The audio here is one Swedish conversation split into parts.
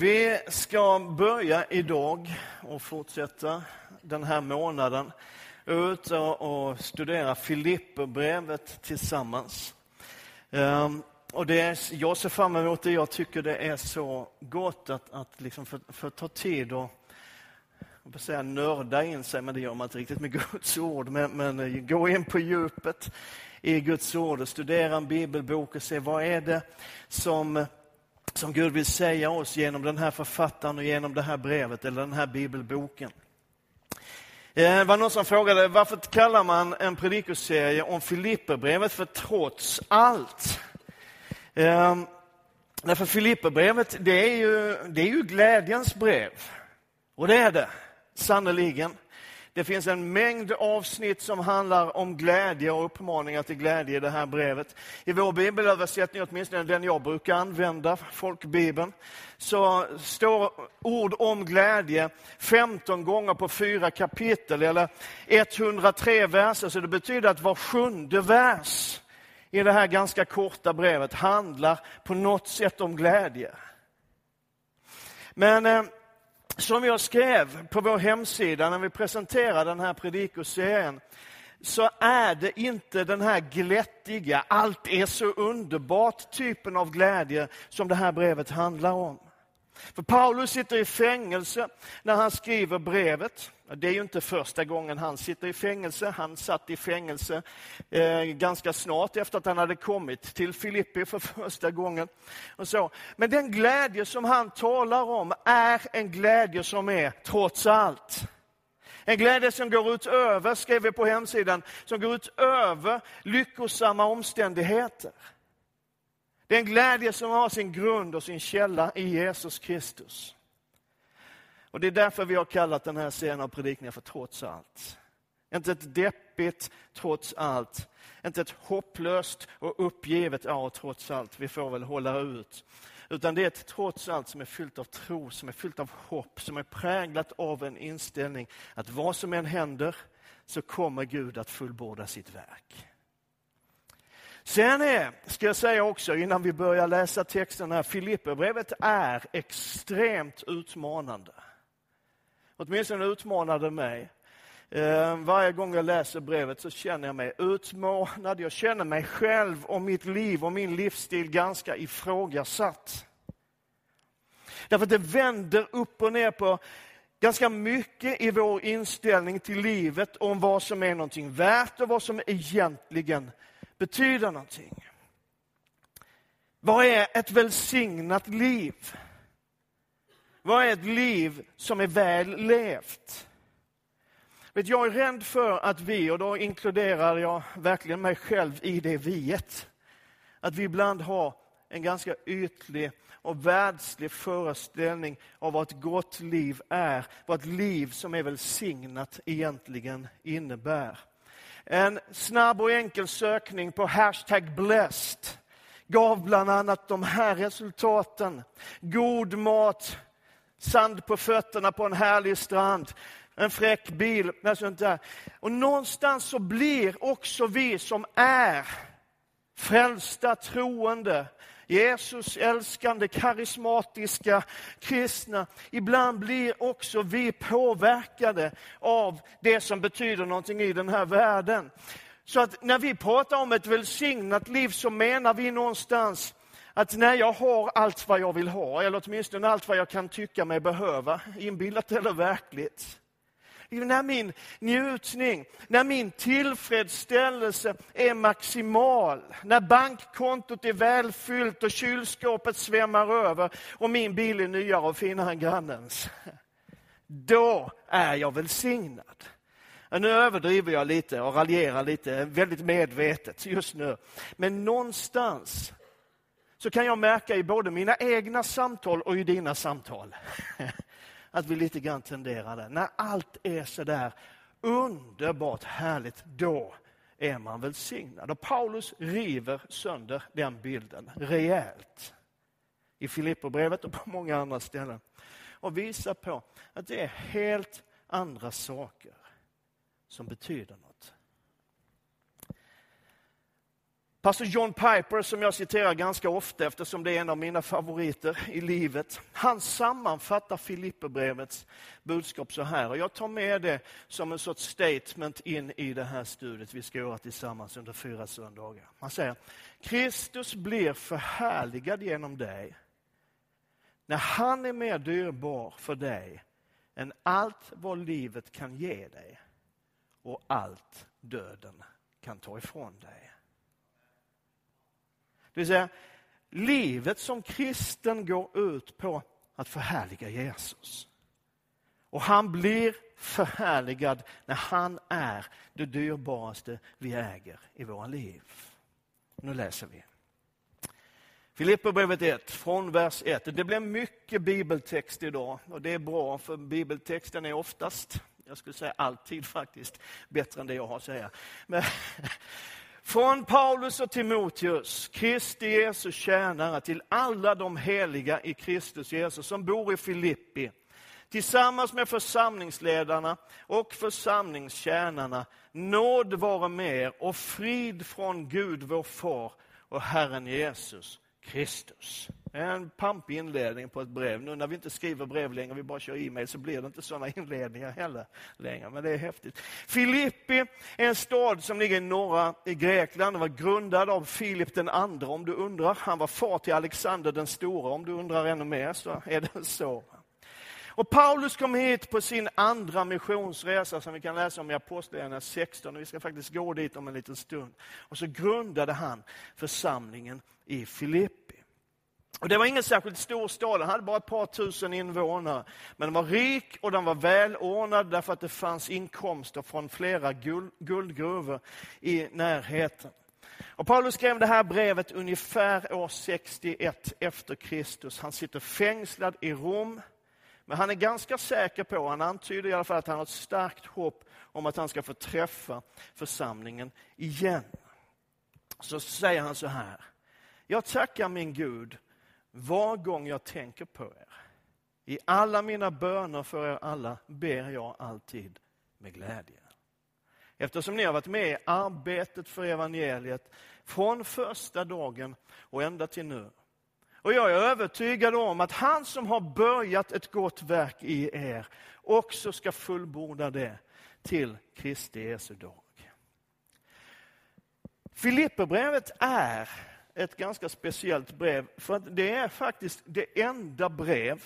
Vi ska börja idag och fortsätta den här månaden ut och studera Filipperbrevet tillsammans. Ehm, och det är, jag ser fram emot det. Jag tycker det är så gott att, att liksom få, för ta tid och jag säga nörda in sig, men det gör man inte riktigt med Guds ord. Men, men eh, gå in på djupet i Guds ord och studera en bibelbok och se vad är det som som Gud vill säga oss genom den här författaren och genom det här brevet eller den här bibelboken. Eh, det var någon som frågade varför kallar man en predikoserie om Filipperbrevet för Trots allt? Ehm, därför Filipperbrevet, det är, ju, det är ju glädjens brev. Och det är det, sannerligen. Det finns en mängd avsnitt som handlar om glädje och uppmaningar till glädje i det här brevet. I vår bibelöversättning, åtminstone den jag brukar använda, folkbibeln, så står ord om glädje 15 gånger på fyra kapitel, eller 103 verser. Så det betyder att var sjunde vers i det här ganska korta brevet handlar på något sätt om glädje. Men eh, som jag skrev på vår hemsida när vi presenterade den här predikoserien, så är det inte den här glättiga, allt är så underbart typen av glädje som det här brevet handlar om. För Paulus sitter i fängelse när han skriver brevet. Det är ju inte första gången han sitter i fängelse. Han satt i fängelse eh, ganska snart efter att han hade kommit till Filippi för första gången. Och så. Men den glädje som han talar om är en glädje som är trots allt. En glädje som går utöver, skrev vi på hemsidan, som går utöver lyckosamma omständigheter. Det är en glädje som har sin grund och sin källa i Jesus Kristus. Och Det är därför vi har kallat den här serien av predikningar för Trots allt. Inte ett deppigt trots allt, inte ett hopplöst och uppgivet ja, trots allt, vi får väl hålla ut. Utan det är ett trots allt som är fyllt av tro, som är fyllt av hopp, som är präglat av en inställning att vad som än händer så kommer Gud att fullborda sitt verk. Sen är, ska jag säga också innan vi börjar läsa texten här, Filipperbrevet är extremt utmanande. Åtminstone utmanade mig. Eh, varje gång jag läser brevet så känner jag mig utmanad. Jag känner mig själv och mitt liv och min livsstil ganska ifrågasatt. Därför att det vänder upp och ner på ganska mycket i vår inställning till livet om vad som är någonting värt och vad som egentligen betyder någonting. Vad är ett välsignat liv? Vad är ett liv som är väl levt? Vet, jag är rädd för att vi, och då inkluderar jag verkligen mig själv i det viet, att vi ibland har en ganska ytlig och världslig föreställning av vad ett gott liv är, vad ett liv som är välsignat egentligen innebär. En snabb och enkel sökning på hashtag blessed gav bland annat de här resultaten. God mat, sand på fötterna på en härlig strand, en fräck bil. Sånt där. Och någonstans så blir också vi som är frälsta troende Jesus älskande, karismatiska kristna. Ibland blir också vi påverkade av det som betyder någonting i den här världen. Så att när vi pratar om ett välsignat liv så menar vi någonstans att när jag har allt vad jag vill ha, eller åtminstone allt vad jag kan tycka mig behöva, inbillat eller verkligt, när min njutning, när min tillfredsställelse är maximal, när bankkontot är välfyllt och kylskåpet svämmar över och min bil är nyare och finare än grannens. Då är jag välsignad. Nu överdriver jag lite och raljerar lite, väldigt medvetet just nu. Men någonstans så kan jag märka i både mina egna samtal och i dina samtal att vi lite grann tenderar det. När allt är så där underbart härligt, då är man välsignad. Och Paulus river sönder den bilden rejält. I Filipperbrevet och på många andra ställen. Och visar på att det är helt andra saker som betyder något. Pastor John Piper, som jag citerar ganska ofta eftersom det är en av mina favoriter i livet, han sammanfattar Filipperbrevets budskap så här. Och jag tar med det som en sorts statement in i det här studiet vi ska göra tillsammans under fyra söndagar. Han säger, Kristus blir förhärligad genom dig när han är mer dyrbar för dig än allt vad livet kan ge dig och allt döden kan ta ifrån dig. Det vill säga, livet som kristen går ut på att förhärliga Jesus. Och han blir förhärligad när han är det dyrbaraste vi äger i våra liv. Nu läser vi. Filipperbrevet 1, från vers 1. Det blir mycket bibeltext idag och det är bra för bibeltexten är oftast, jag skulle säga alltid faktiskt, bättre än det jag har att säga. Men, från Paulus och Timoteus, Kristi Jesus tjänare, till alla de heliga i Kristus Jesus som bor i Filippi, tillsammans med församlingsledarna och församlingstjänarna, nåd vare med er och frid från Gud vår far och Herren Jesus. Kristus. En pampig inledning på ett brev. Nu när vi inte skriver brev längre, vi bara kör e-mail, så blir det inte sådana inledningar heller längre. Men det är häftigt. Filippi är en stad som ligger i norra i Grekland. Den var grundad av Filip den andra om du undrar. Han var far till Alexander den store, om du undrar ännu mer så är det så. Och Paulus kom hit på sin andra missionsresa som vi kan läsa om i Apostlagärningarna 16. Och vi ska faktiskt gå dit om en liten stund. Och så grundade han församlingen i Filippi. Och det var ingen särskilt stor stad, den hade bara ett par tusen invånare. Men den var rik och den var välordnad därför att det fanns inkomster från flera guld, guldgruvor i närheten. Och Paulus skrev det här brevet ungefär år 61 efter Kristus. Han sitter fängslad i Rom. Men han är ganska säker på, han antyder i alla fall att han har ett starkt hopp om att han ska få träffa församlingen igen. Så säger han så här. Jag tackar min Gud var gång jag tänker på er. I alla mina böner för er alla ber jag alltid med glädje. Eftersom ni har varit med i arbetet för evangeliet från första dagen och ända till nu. Och jag är övertygad om att han som har börjat ett gott verk i er också ska fullborda det till Kristi Jesu dag. Filipperbrevet är ett ganska speciellt brev. För det är faktiskt det enda brev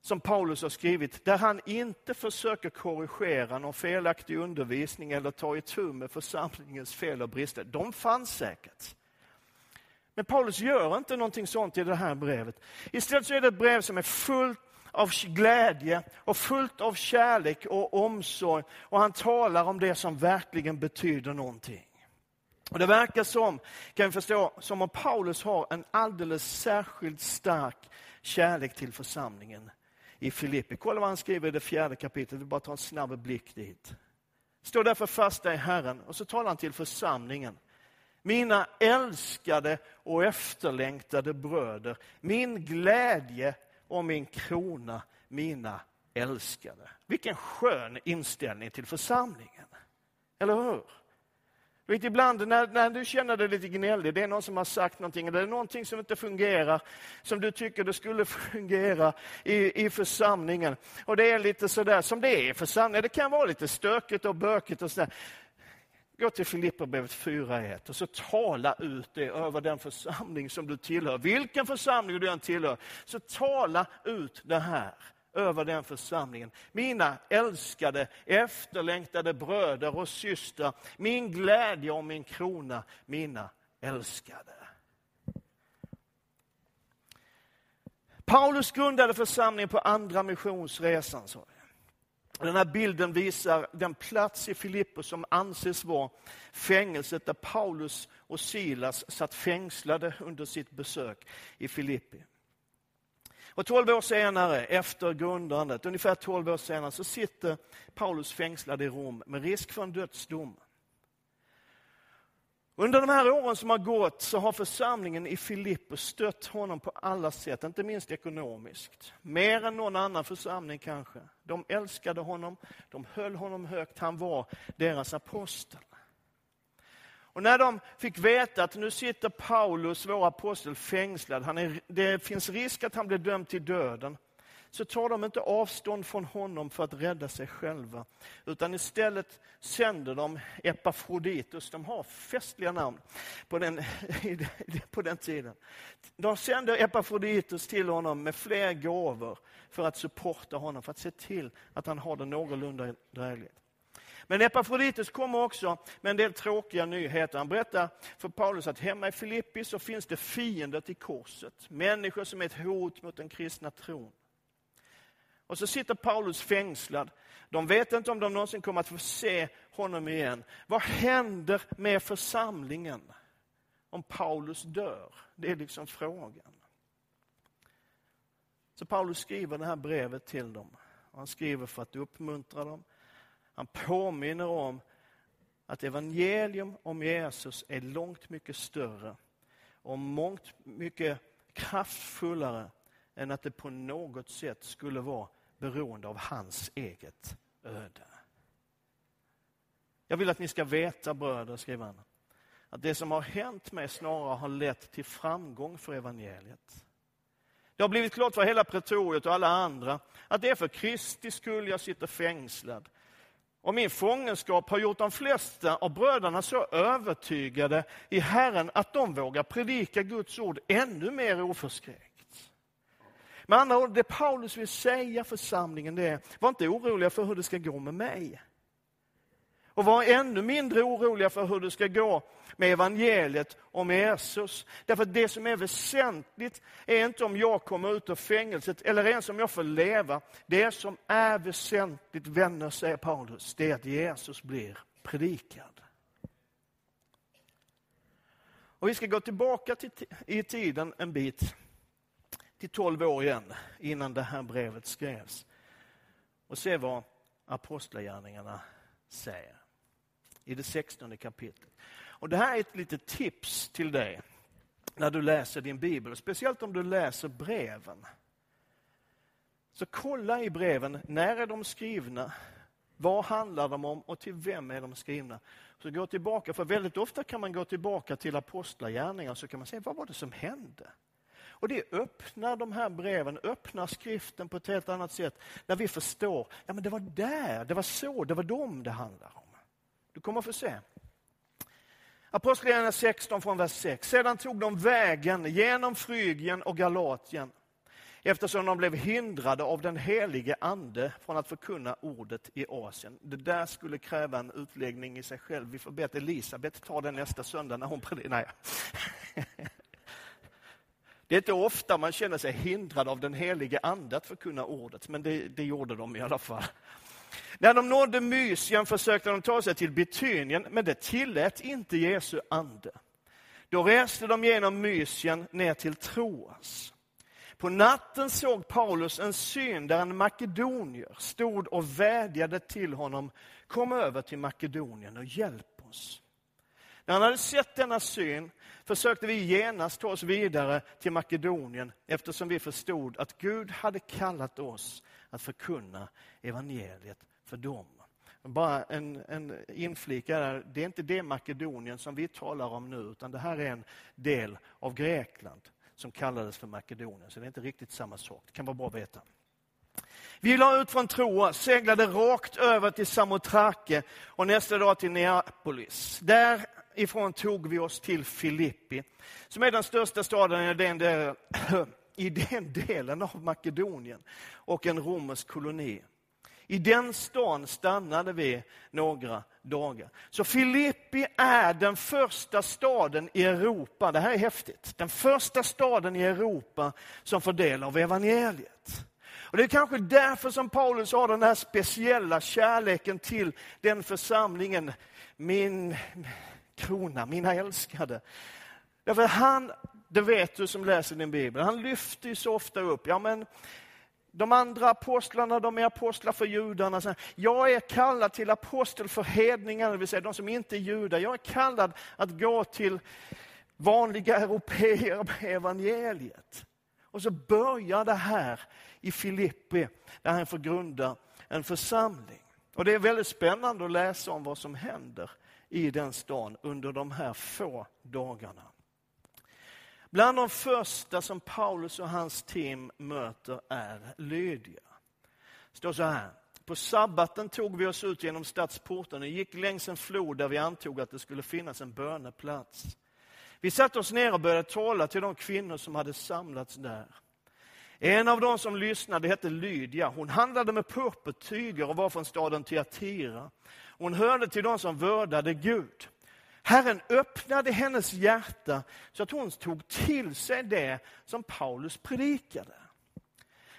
som Paulus har skrivit där han inte försöker korrigera någon felaktig undervisning eller ta itu med församlingens fel och brister. De fanns säkert. Men Paulus gör inte någonting sånt i det här brevet. Istället så är det ett brev som är fullt av glädje och fullt av kärlek och omsorg. Och han talar om det som verkligen betyder någonting. Och Det verkar som, kan vi förstå, som om Paulus har en alldeles särskilt stark kärlek till församlingen i Filippi. Kolla vad han skriver i det fjärde kapitlet, vi bara tar en snabb blick dit. Stå därför fasta i Herren och så talar han till församlingen. Mina älskade och efterlängtade bröder, min glädje och min krona, mina älskade. Vilken skön inställning till församlingen. Eller hur? Vet, ibland när, när du känner dig lite gnällig, det är någon som har sagt någonting, eller det är någonting som inte fungerar, som du tycker det skulle fungera i, i församlingen. Och det är lite sådär som det är i församlingen. Det kan vara lite stökigt och bökigt och sådär. Gå till Filipperbrevet 4.1 och så tala ut det över den församling som du tillhör. Vilken församling du än tillhör, så tala ut det här över den församlingen. Mina älskade, efterlängtade bröder och systrar, min glädje och min krona, mina älskade. Paulus grundade församlingen på andra missionsresan. Så. Den här bilden visar den plats i Filippos som anses vara fängelset där Paulus och Silas satt fängslade under sitt besök i Filippi. Och tolv år senare, efter grundandet, ungefär tolv år senare, så sitter Paulus fängslad i Rom med risk för en dödsdom. Under de här åren som har gått så har församlingen i Filippo stött honom på alla sätt, inte minst ekonomiskt. Mer än någon annan församling kanske. De älskade honom, de höll honom högt, han var deras apostel. Och när de fick veta att nu sitter Paulus, vår apostel, fängslad, han är, det finns risk att han blir dömd till döden, så tar de inte avstånd från honom för att rädda sig själva. Utan istället sänder de Epafroditus, de har festliga namn på den, på den tiden. De sänder Epafroditus till honom med fler gåvor för att supporta honom, för att se till att han har det någorlunda drägligt. Men Epafroditus kommer också med en del tråkiga nyheter. Han berättar för Paulus att hemma i Filippi så finns det fiender till korset. Människor som är ett hot mot den kristna tron. Och så sitter Paulus fängslad. De vet inte om de någonsin kommer att få se honom igen. Vad händer med församlingen om Paulus dör? Det är liksom frågan. Så Paulus skriver det här brevet till dem. Han skriver för att uppmuntra dem. Han påminner om att evangelium om Jesus är långt mycket större och mångt mycket kraftfullare än att det på något sätt skulle vara beroende av hans eget öde. Jag vill att ni ska veta, bröder, skriver han, att det som har hänt mig snarare har lett till framgång för evangeliet. Det har blivit klart för hela pretoriet och alla andra att det är för Kristi skull jag sitter fängslad. Och min fångenskap har gjort de flesta av bröderna så övertygade i Herren att de vågar predika Guds ord ännu mer oförskräckt. Med andra ord, det Paulus vill säga församlingen det är, var inte oroliga för hur det ska gå med mig. Och var ännu mindre oroliga för hur det ska gå med evangeliet och med Jesus. Därför att det som är väsentligt är inte om jag kommer ut ur fängelset eller ens om jag får leva. Det som är väsentligt, vänner, säger Paulus, det är att Jesus blir predikad. Och vi ska gå tillbaka till, i tiden en bit till 12 år igen innan det här brevet skrevs och se vad apostlagärningarna säger i det 16 kapitlet. Och det här är ett litet tips till dig när du läser din bibel, speciellt om du läser breven. Så kolla i breven, när är de skrivna? Vad handlar de om och till vem är de skrivna? Så gå tillbaka, för väldigt ofta kan man gå tillbaka till apostlagärningar så kan man se vad var det som hände? Och det öppnar de här breven, öppnar skriften på ett helt annat sätt. När vi förstår, ja men det var där, det var så, det var dem det handlar om. Du kommer att få se. Apostlagärningarna 16 från vers 6. Sedan tog de vägen genom Frygien och Galatien eftersom de blev hindrade av den helige ande från att förkunna ordet i Asien. Det där skulle kräva en utläggning i sig själv. Vi får be att Elisabet tar den nästa söndag när hon predikar. Det är inte ofta man känner sig hindrad av den helige ande att förkunna ordet, men det, det gjorde de i alla fall. När de nådde Mysien försökte de ta sig till Betynien, men det tillät inte Jesu ande. Då reste de genom Mysien ner till Troas. På natten såg Paulus en syn där en makedonier stod och vädjade till honom, kom över till Makedonien och hjälp oss. När han hade sett denna syn försökte vi genast ta oss vidare till Makedonien eftersom vi förstod att Gud hade kallat oss att förkunna evangeliet för dem. Bara en, en inflika där, det är inte det Makedonien som vi talar om nu, utan det här är en del av Grekland som kallades för Makedonien, så det är inte riktigt samma sak. Det kan vara bra att veta. Vi la ut från Troa, seglade rakt över till Samotrake och nästa dag till Neapolis. Ifrån tog vi oss till Filippi, som är den största staden i den, delen, i den delen av Makedonien och en romersk koloni. I den stan stannade vi några dagar. Så Filippi är den första staden i Europa, det här är häftigt, den första staden i Europa som får del av evangeliet. Och Det är kanske därför som Paulus har den här speciella kärleken till den församlingen, min krona, mina älskade. Därför han, det vet du som läser din bibel, han lyfter ju så ofta upp, ja men de andra apostlarna, de är apostlar för judarna. Jag är kallad till apostel för hedningarna, det vill säga de som inte är judar. Jag är kallad att gå till vanliga europeer med evangeliet. Och så börjar det här i Filippi, där han får grunda en församling. Och det är väldigt spännande att läsa om vad som händer i den stan under de här få dagarna. Bland de första som Paulus och hans team möter är Lydia. Det står så här. På sabbaten tog vi oss ut genom stadsporten och gick längs en flod där vi antog att det skulle finnas en böneplats. Vi satte oss ner och började tala till de kvinnor som hade samlats där. En av dem som lyssnade hette Lydia. Hon handlade med purpurtyger och var från staden Tyatira. Hon hörde till de som vördade Gud. Herren öppnade hennes hjärta så att hon tog till sig det som Paulus predikade.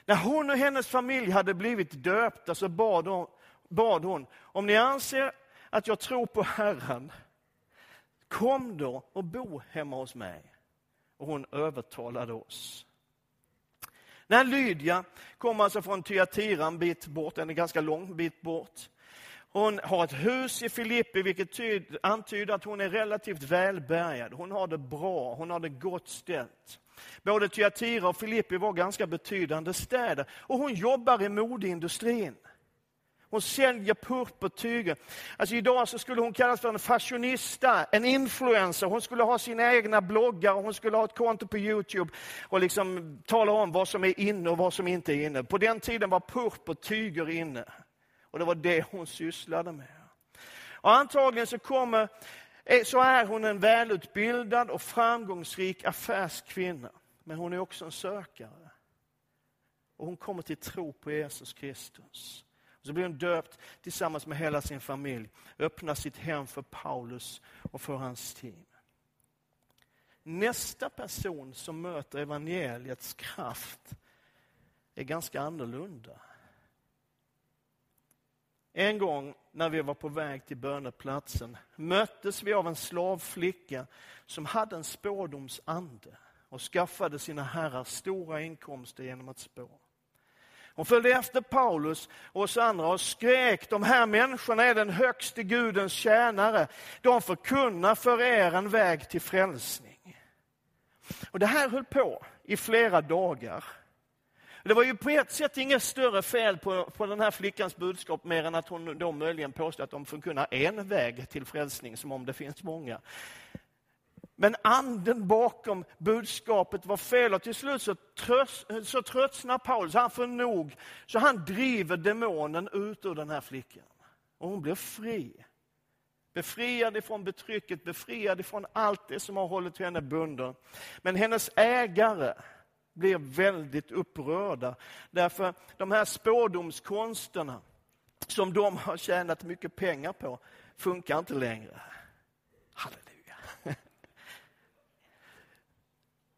När hon och hennes familj hade blivit döpta så bad hon, bad hon om ni anser att jag tror på Herren, kom då och bo hemma hos mig. Och hon övertalade oss. När Lydia kom alltså från Tyatira en bit bort, en ganska lång bit bort. Hon har ett hus i Filippi, vilket tyd, antyder att hon är relativt välbärgad. Hon har det bra, hon har det gott ställt. Både Tyatira och Filippi var ganska betydande städer. Och hon jobbar i modeindustrin. Hon säljer purpurtyger. Alltså idag så skulle hon kallas för en fashionista, en influencer. Hon skulle ha sina egna bloggar och hon skulle ha ett konto på Youtube och liksom tala om vad som är inne och vad som inte är inne. På den tiden var purpurtyger inne. Och det var det hon sysslade med. Och antagligen så, kommer, eh, så är hon en välutbildad och framgångsrik affärskvinna. Men hon är också en sökare. Och hon kommer till tro på Jesus Kristus. Och så blir hon döpt tillsammans med hela sin familj. Öppnar sitt hem för Paulus och för hans team. Nästa person som möter evangeliets kraft är ganska annorlunda. En gång när vi var på väg till böneplatsen möttes vi av en slavflicka som hade en spårdomsande och skaffade sina herrar stora inkomster genom att spå. Hon följde efter Paulus och oss andra och skrek, de här människorna är den högste Gudens tjänare. De förkunnar för er en väg till frälsning. Och det här höll på i flera dagar. Det var ju på ett sätt inget större fel på, på den här flickans budskap mer än att hon då möjligen påstod att de förkunnar en väg till frälsning, som om det finns många. Men anden bakom budskapet var fel och till slut så, trös, så tröttnar Paulus, han får nog, så han driver demonen ut ur den här flickan. Och hon blir fri. Befriad ifrån betrycket, befriad ifrån allt det som har hållit henne bunden. Men hennes ägare, blir väldigt upprörda. Därför de här spådomskonsterna som de har tjänat mycket pengar på funkar inte längre. Halleluja.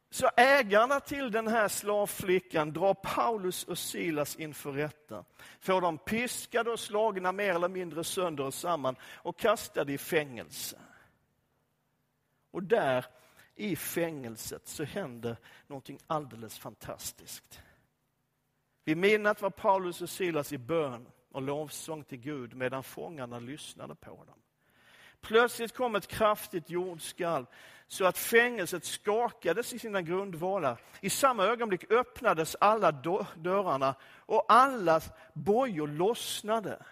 Så ägarna till den här slavflickan drar Paulus och Silas inför rätta. Får dem piskade och slagna mer eller mindre sönder och samman och kastade i fängelse. Och där i fängelset så hände någonting alldeles fantastiskt. Vid midnatt var Paulus och Silas i bön och lovsång till Gud medan fångarna lyssnade på dem. Plötsligt kom ett kraftigt jordskalv så att fängelset skakades i sina grundvalar. I samma ögonblick öppnades alla dörrarna och alla bojor lossnade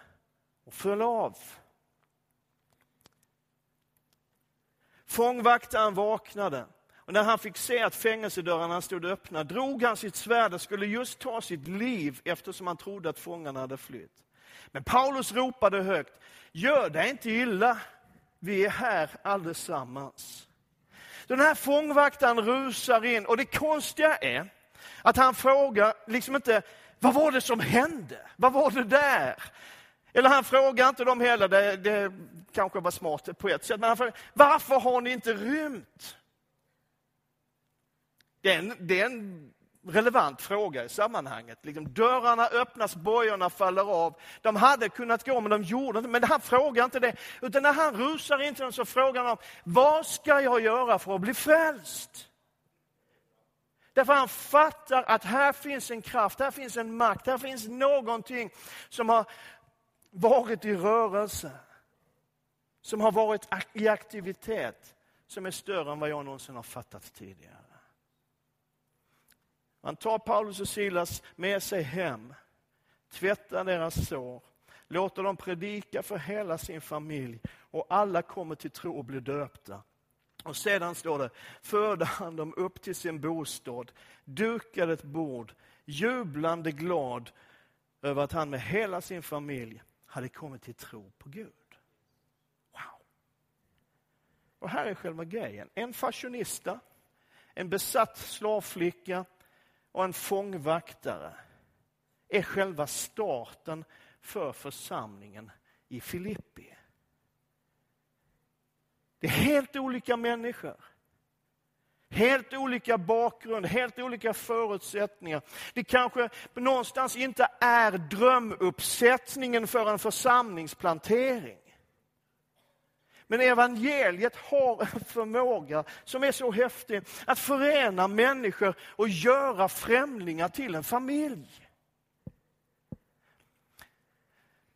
och föll av. Fångvaktaren vaknade och när han fick se att fängelsedörrarna stod öppna drog han sitt svärd och skulle just ta sitt liv eftersom han trodde att fångarna hade flytt. Men Paulus ropade högt, gör dig inte illa, vi är här allesammans. Den här fångvaktaren rusar in och det konstiga är att han frågar liksom inte, vad var det som hände? Vad var det där? Eller han frågar inte dem heller, det, det kanske var smart på ett sätt, men han frågar, varför har ni inte rymt? Det är en, det är en relevant fråga i sammanhanget. Liksom, dörrarna öppnas, bojorna faller av. De hade kunnat gå, men de gjorde inte Men han frågar inte det. Utan när han rusar in till dem så frågar han, vad ska jag göra för att bli frälst? Därför han fattar att här finns en kraft, här finns en makt, här finns någonting som har varit i rörelse. Som har varit i aktivitet som är större än vad jag någonsin har fattat tidigare. Han tar Paulus och Silas med sig hem, tvättar deras sår, låter dem predika för hela sin familj och alla kommer till tro och blir döpta. Och sedan står det, förde han dem upp till sin bostad, dukade ett bord, jublande glad över att han med hela sin familj hade kommit till tro på Gud. Wow! Och här är själva grejen. En fashionista, en besatt slavflicka och en fångvaktare är själva starten för församlingen i Filippi. Det är helt olika människor. Helt olika bakgrund, helt olika förutsättningar. Det kanske någonstans inte är drömuppsättningen för en församlingsplantering. Men evangeliet har en förmåga som är så häftig att förena människor och göra främlingar till en familj.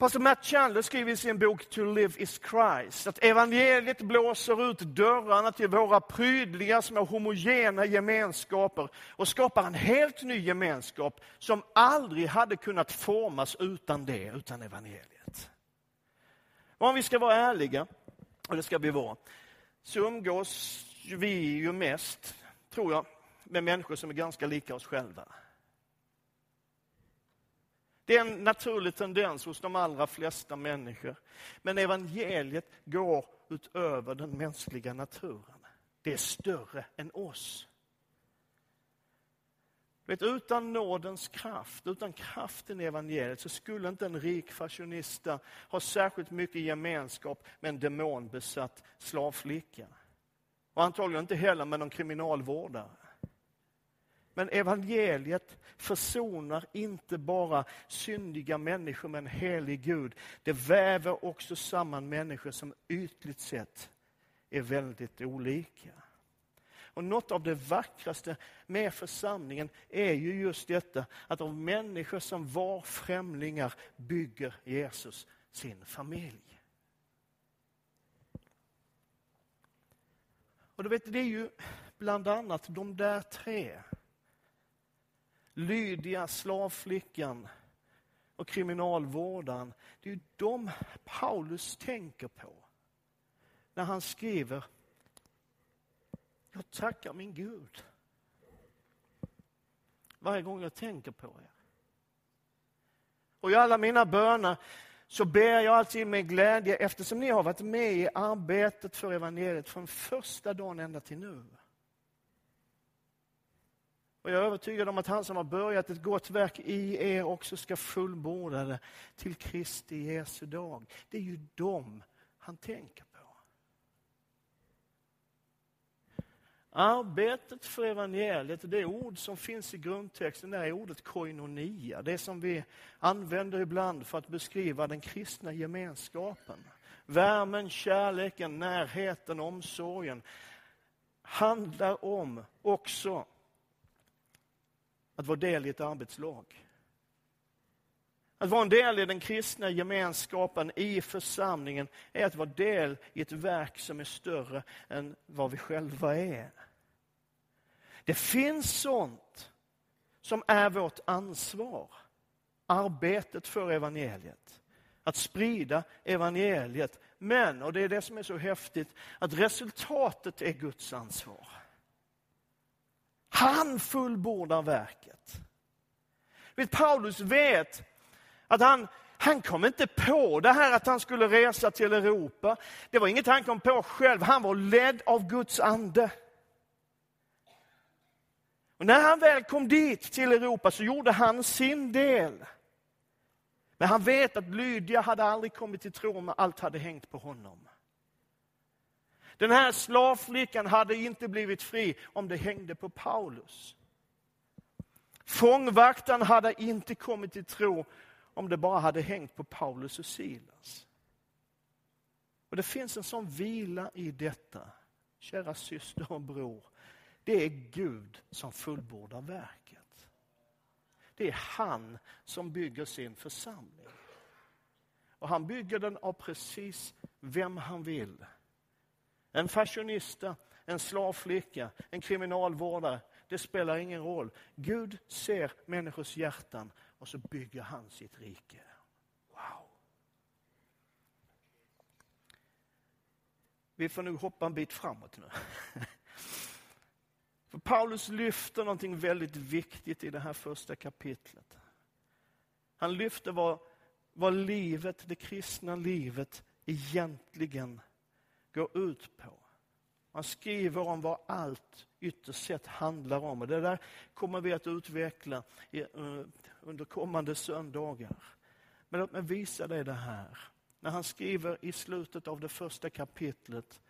Pastor Matt Chandler skriver i sin bok To live is Christ att evangeliet blåser ut dörrarna till våra prydliga små homogena gemenskaper och skapar en helt ny gemenskap som aldrig hade kunnat formas utan det, utan evangeliet. Och om vi ska vara ärliga, och det ska vi vara, så umgås vi ju mest, tror jag, med människor som är ganska lika oss själva. Det är en naturlig tendens hos de allra flesta människor. Men evangeliet går utöver den mänskliga naturen. Det är större än oss. Vet, utan nådens kraft, utan kraften i evangeliet så skulle inte en rik fashionista ha särskilt mycket gemenskap med en demonbesatt slavflicka. Och antagligen inte heller med någon kriminalvårdare. Men evangeliet försonar inte bara syndiga människor med en helig Gud. Det väver också samman människor som ytligt sett är väldigt olika. Och något av det vackraste med församlingen är ju just detta att av människor som var främlingar bygger Jesus sin familj. Och du vet, det är ju bland annat de där tre Lydia, slavflickan och kriminalvårdaren. Det är ju de Paulus tänker på när han skriver Jag tackar min Gud varje gång jag tänker på er. Och i alla mina böner så ber jag alltid med glädje eftersom ni har varit med i arbetet för evangeliet från första dagen ända till nu. Och jag är övertygad om att han som har börjat ett gott verk i er också ska fullborda det till Kristi Jesu dag. Det är ju dem han tänker på. Arbetet för evangeliet, det ord som finns i grundtexten, det är ordet koinonia. Det som vi använder ibland för att beskriva den kristna gemenskapen. Värmen, kärleken, närheten, omsorgen handlar om också att vara del i ett arbetslag. Att vara en del i den kristna gemenskapen i församlingen är att vara del i ett verk som är större än vad vi själva är. Det finns sånt som är vårt ansvar. Arbetet för evangeliet. Att sprida evangeliet. Men, och det är det som är så häftigt, att resultatet är Guds ansvar. Han fullbordar verket. Vet, Paulus vet att han, han kom inte på det här att han skulle resa till Europa. Det var inget han kom på själv, han var ledd av Guds ande. Och när han väl kom dit, till Europa, så gjorde han sin del. Men han vet att Lydia hade aldrig kommit till tro om allt hade hängt på honom. Den här slavflickan hade inte blivit fri om det hängde på Paulus. Fångvaktaren hade inte kommit till tro om det bara hade hängt på Paulus och Silas. Och Det finns en sån vila i detta, kära syster och bror. Det är Gud som fullbordar verket. Det är han som bygger sin församling. Och han bygger den av precis vem han vill. En fashionista, en slavflicka, en kriminalvårdare. Det spelar ingen roll. Gud ser människors hjärtan och så bygger han sitt rike. Wow! Vi får nu hoppa en bit framåt nu. För Paulus lyfter någonting väldigt viktigt i det här första kapitlet. Han lyfter vad, vad livet, det kristna livet egentligen går ut på. Han skriver om vad allt ytterst sett handlar om. Och det där kommer vi att utveckla i, uh, under kommande söndagar. Men låt mig visa dig det här. När han skriver i slutet av det första kapitlet.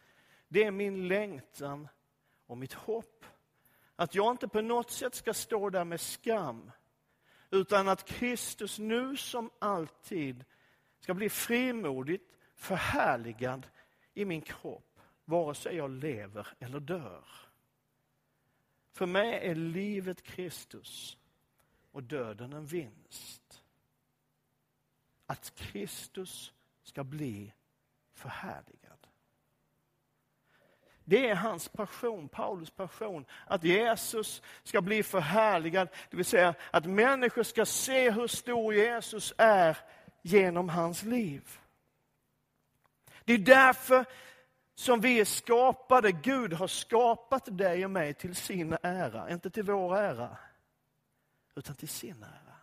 Det är min längtan och mitt hopp att jag inte på något sätt ska stå där med skam utan att Kristus nu som alltid ska bli frimodigt förhärligad i min kropp, vare sig jag lever eller dör. För mig är livet Kristus och döden en vinst. Att Kristus ska bli förhärligad. Det är hans passion, Paulus passion, att Jesus ska bli förhärligad. Det vill säga att människor ska se hur stor Jesus är genom hans liv. Det är därför som vi är skapade. Gud har skapat dig och mig till sin ära, inte till vår ära, utan till sin ära.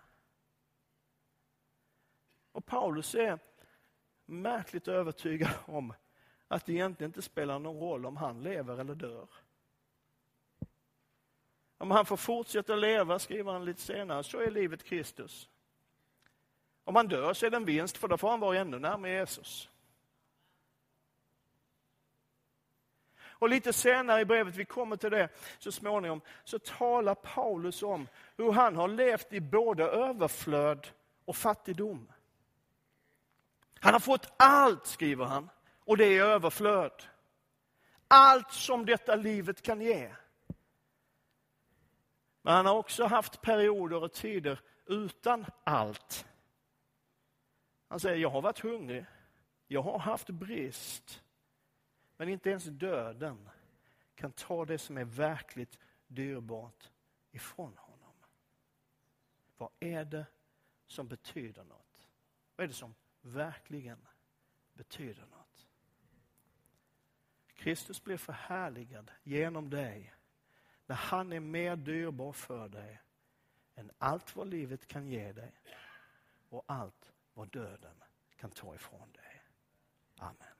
Och Paulus är märkligt övertygad om att det egentligen inte spelar någon roll om han lever eller dör. Om han får fortsätta leva, skriver han lite senare, så är livet Kristus. Om han dör så är det en vinst, för då får han vara ännu närmare Jesus. Och lite senare i brevet, vi kommer till det så småningom, så talar Paulus om hur han har levt i både överflöd och fattigdom. Han har fått allt, skriver han, och det är överflöd. Allt som detta livet kan ge. Men han har också haft perioder och tider utan allt. Han säger, jag har varit hungrig, jag har haft brist. Men inte ens döden kan ta det som är verkligt dyrbart ifrån honom. Vad är det som betyder något? Vad är det som verkligen betyder något? Kristus blir förhärligad genom dig när han är mer dyrbar för dig än allt vad livet kan ge dig och allt vad döden kan ta ifrån dig. Amen.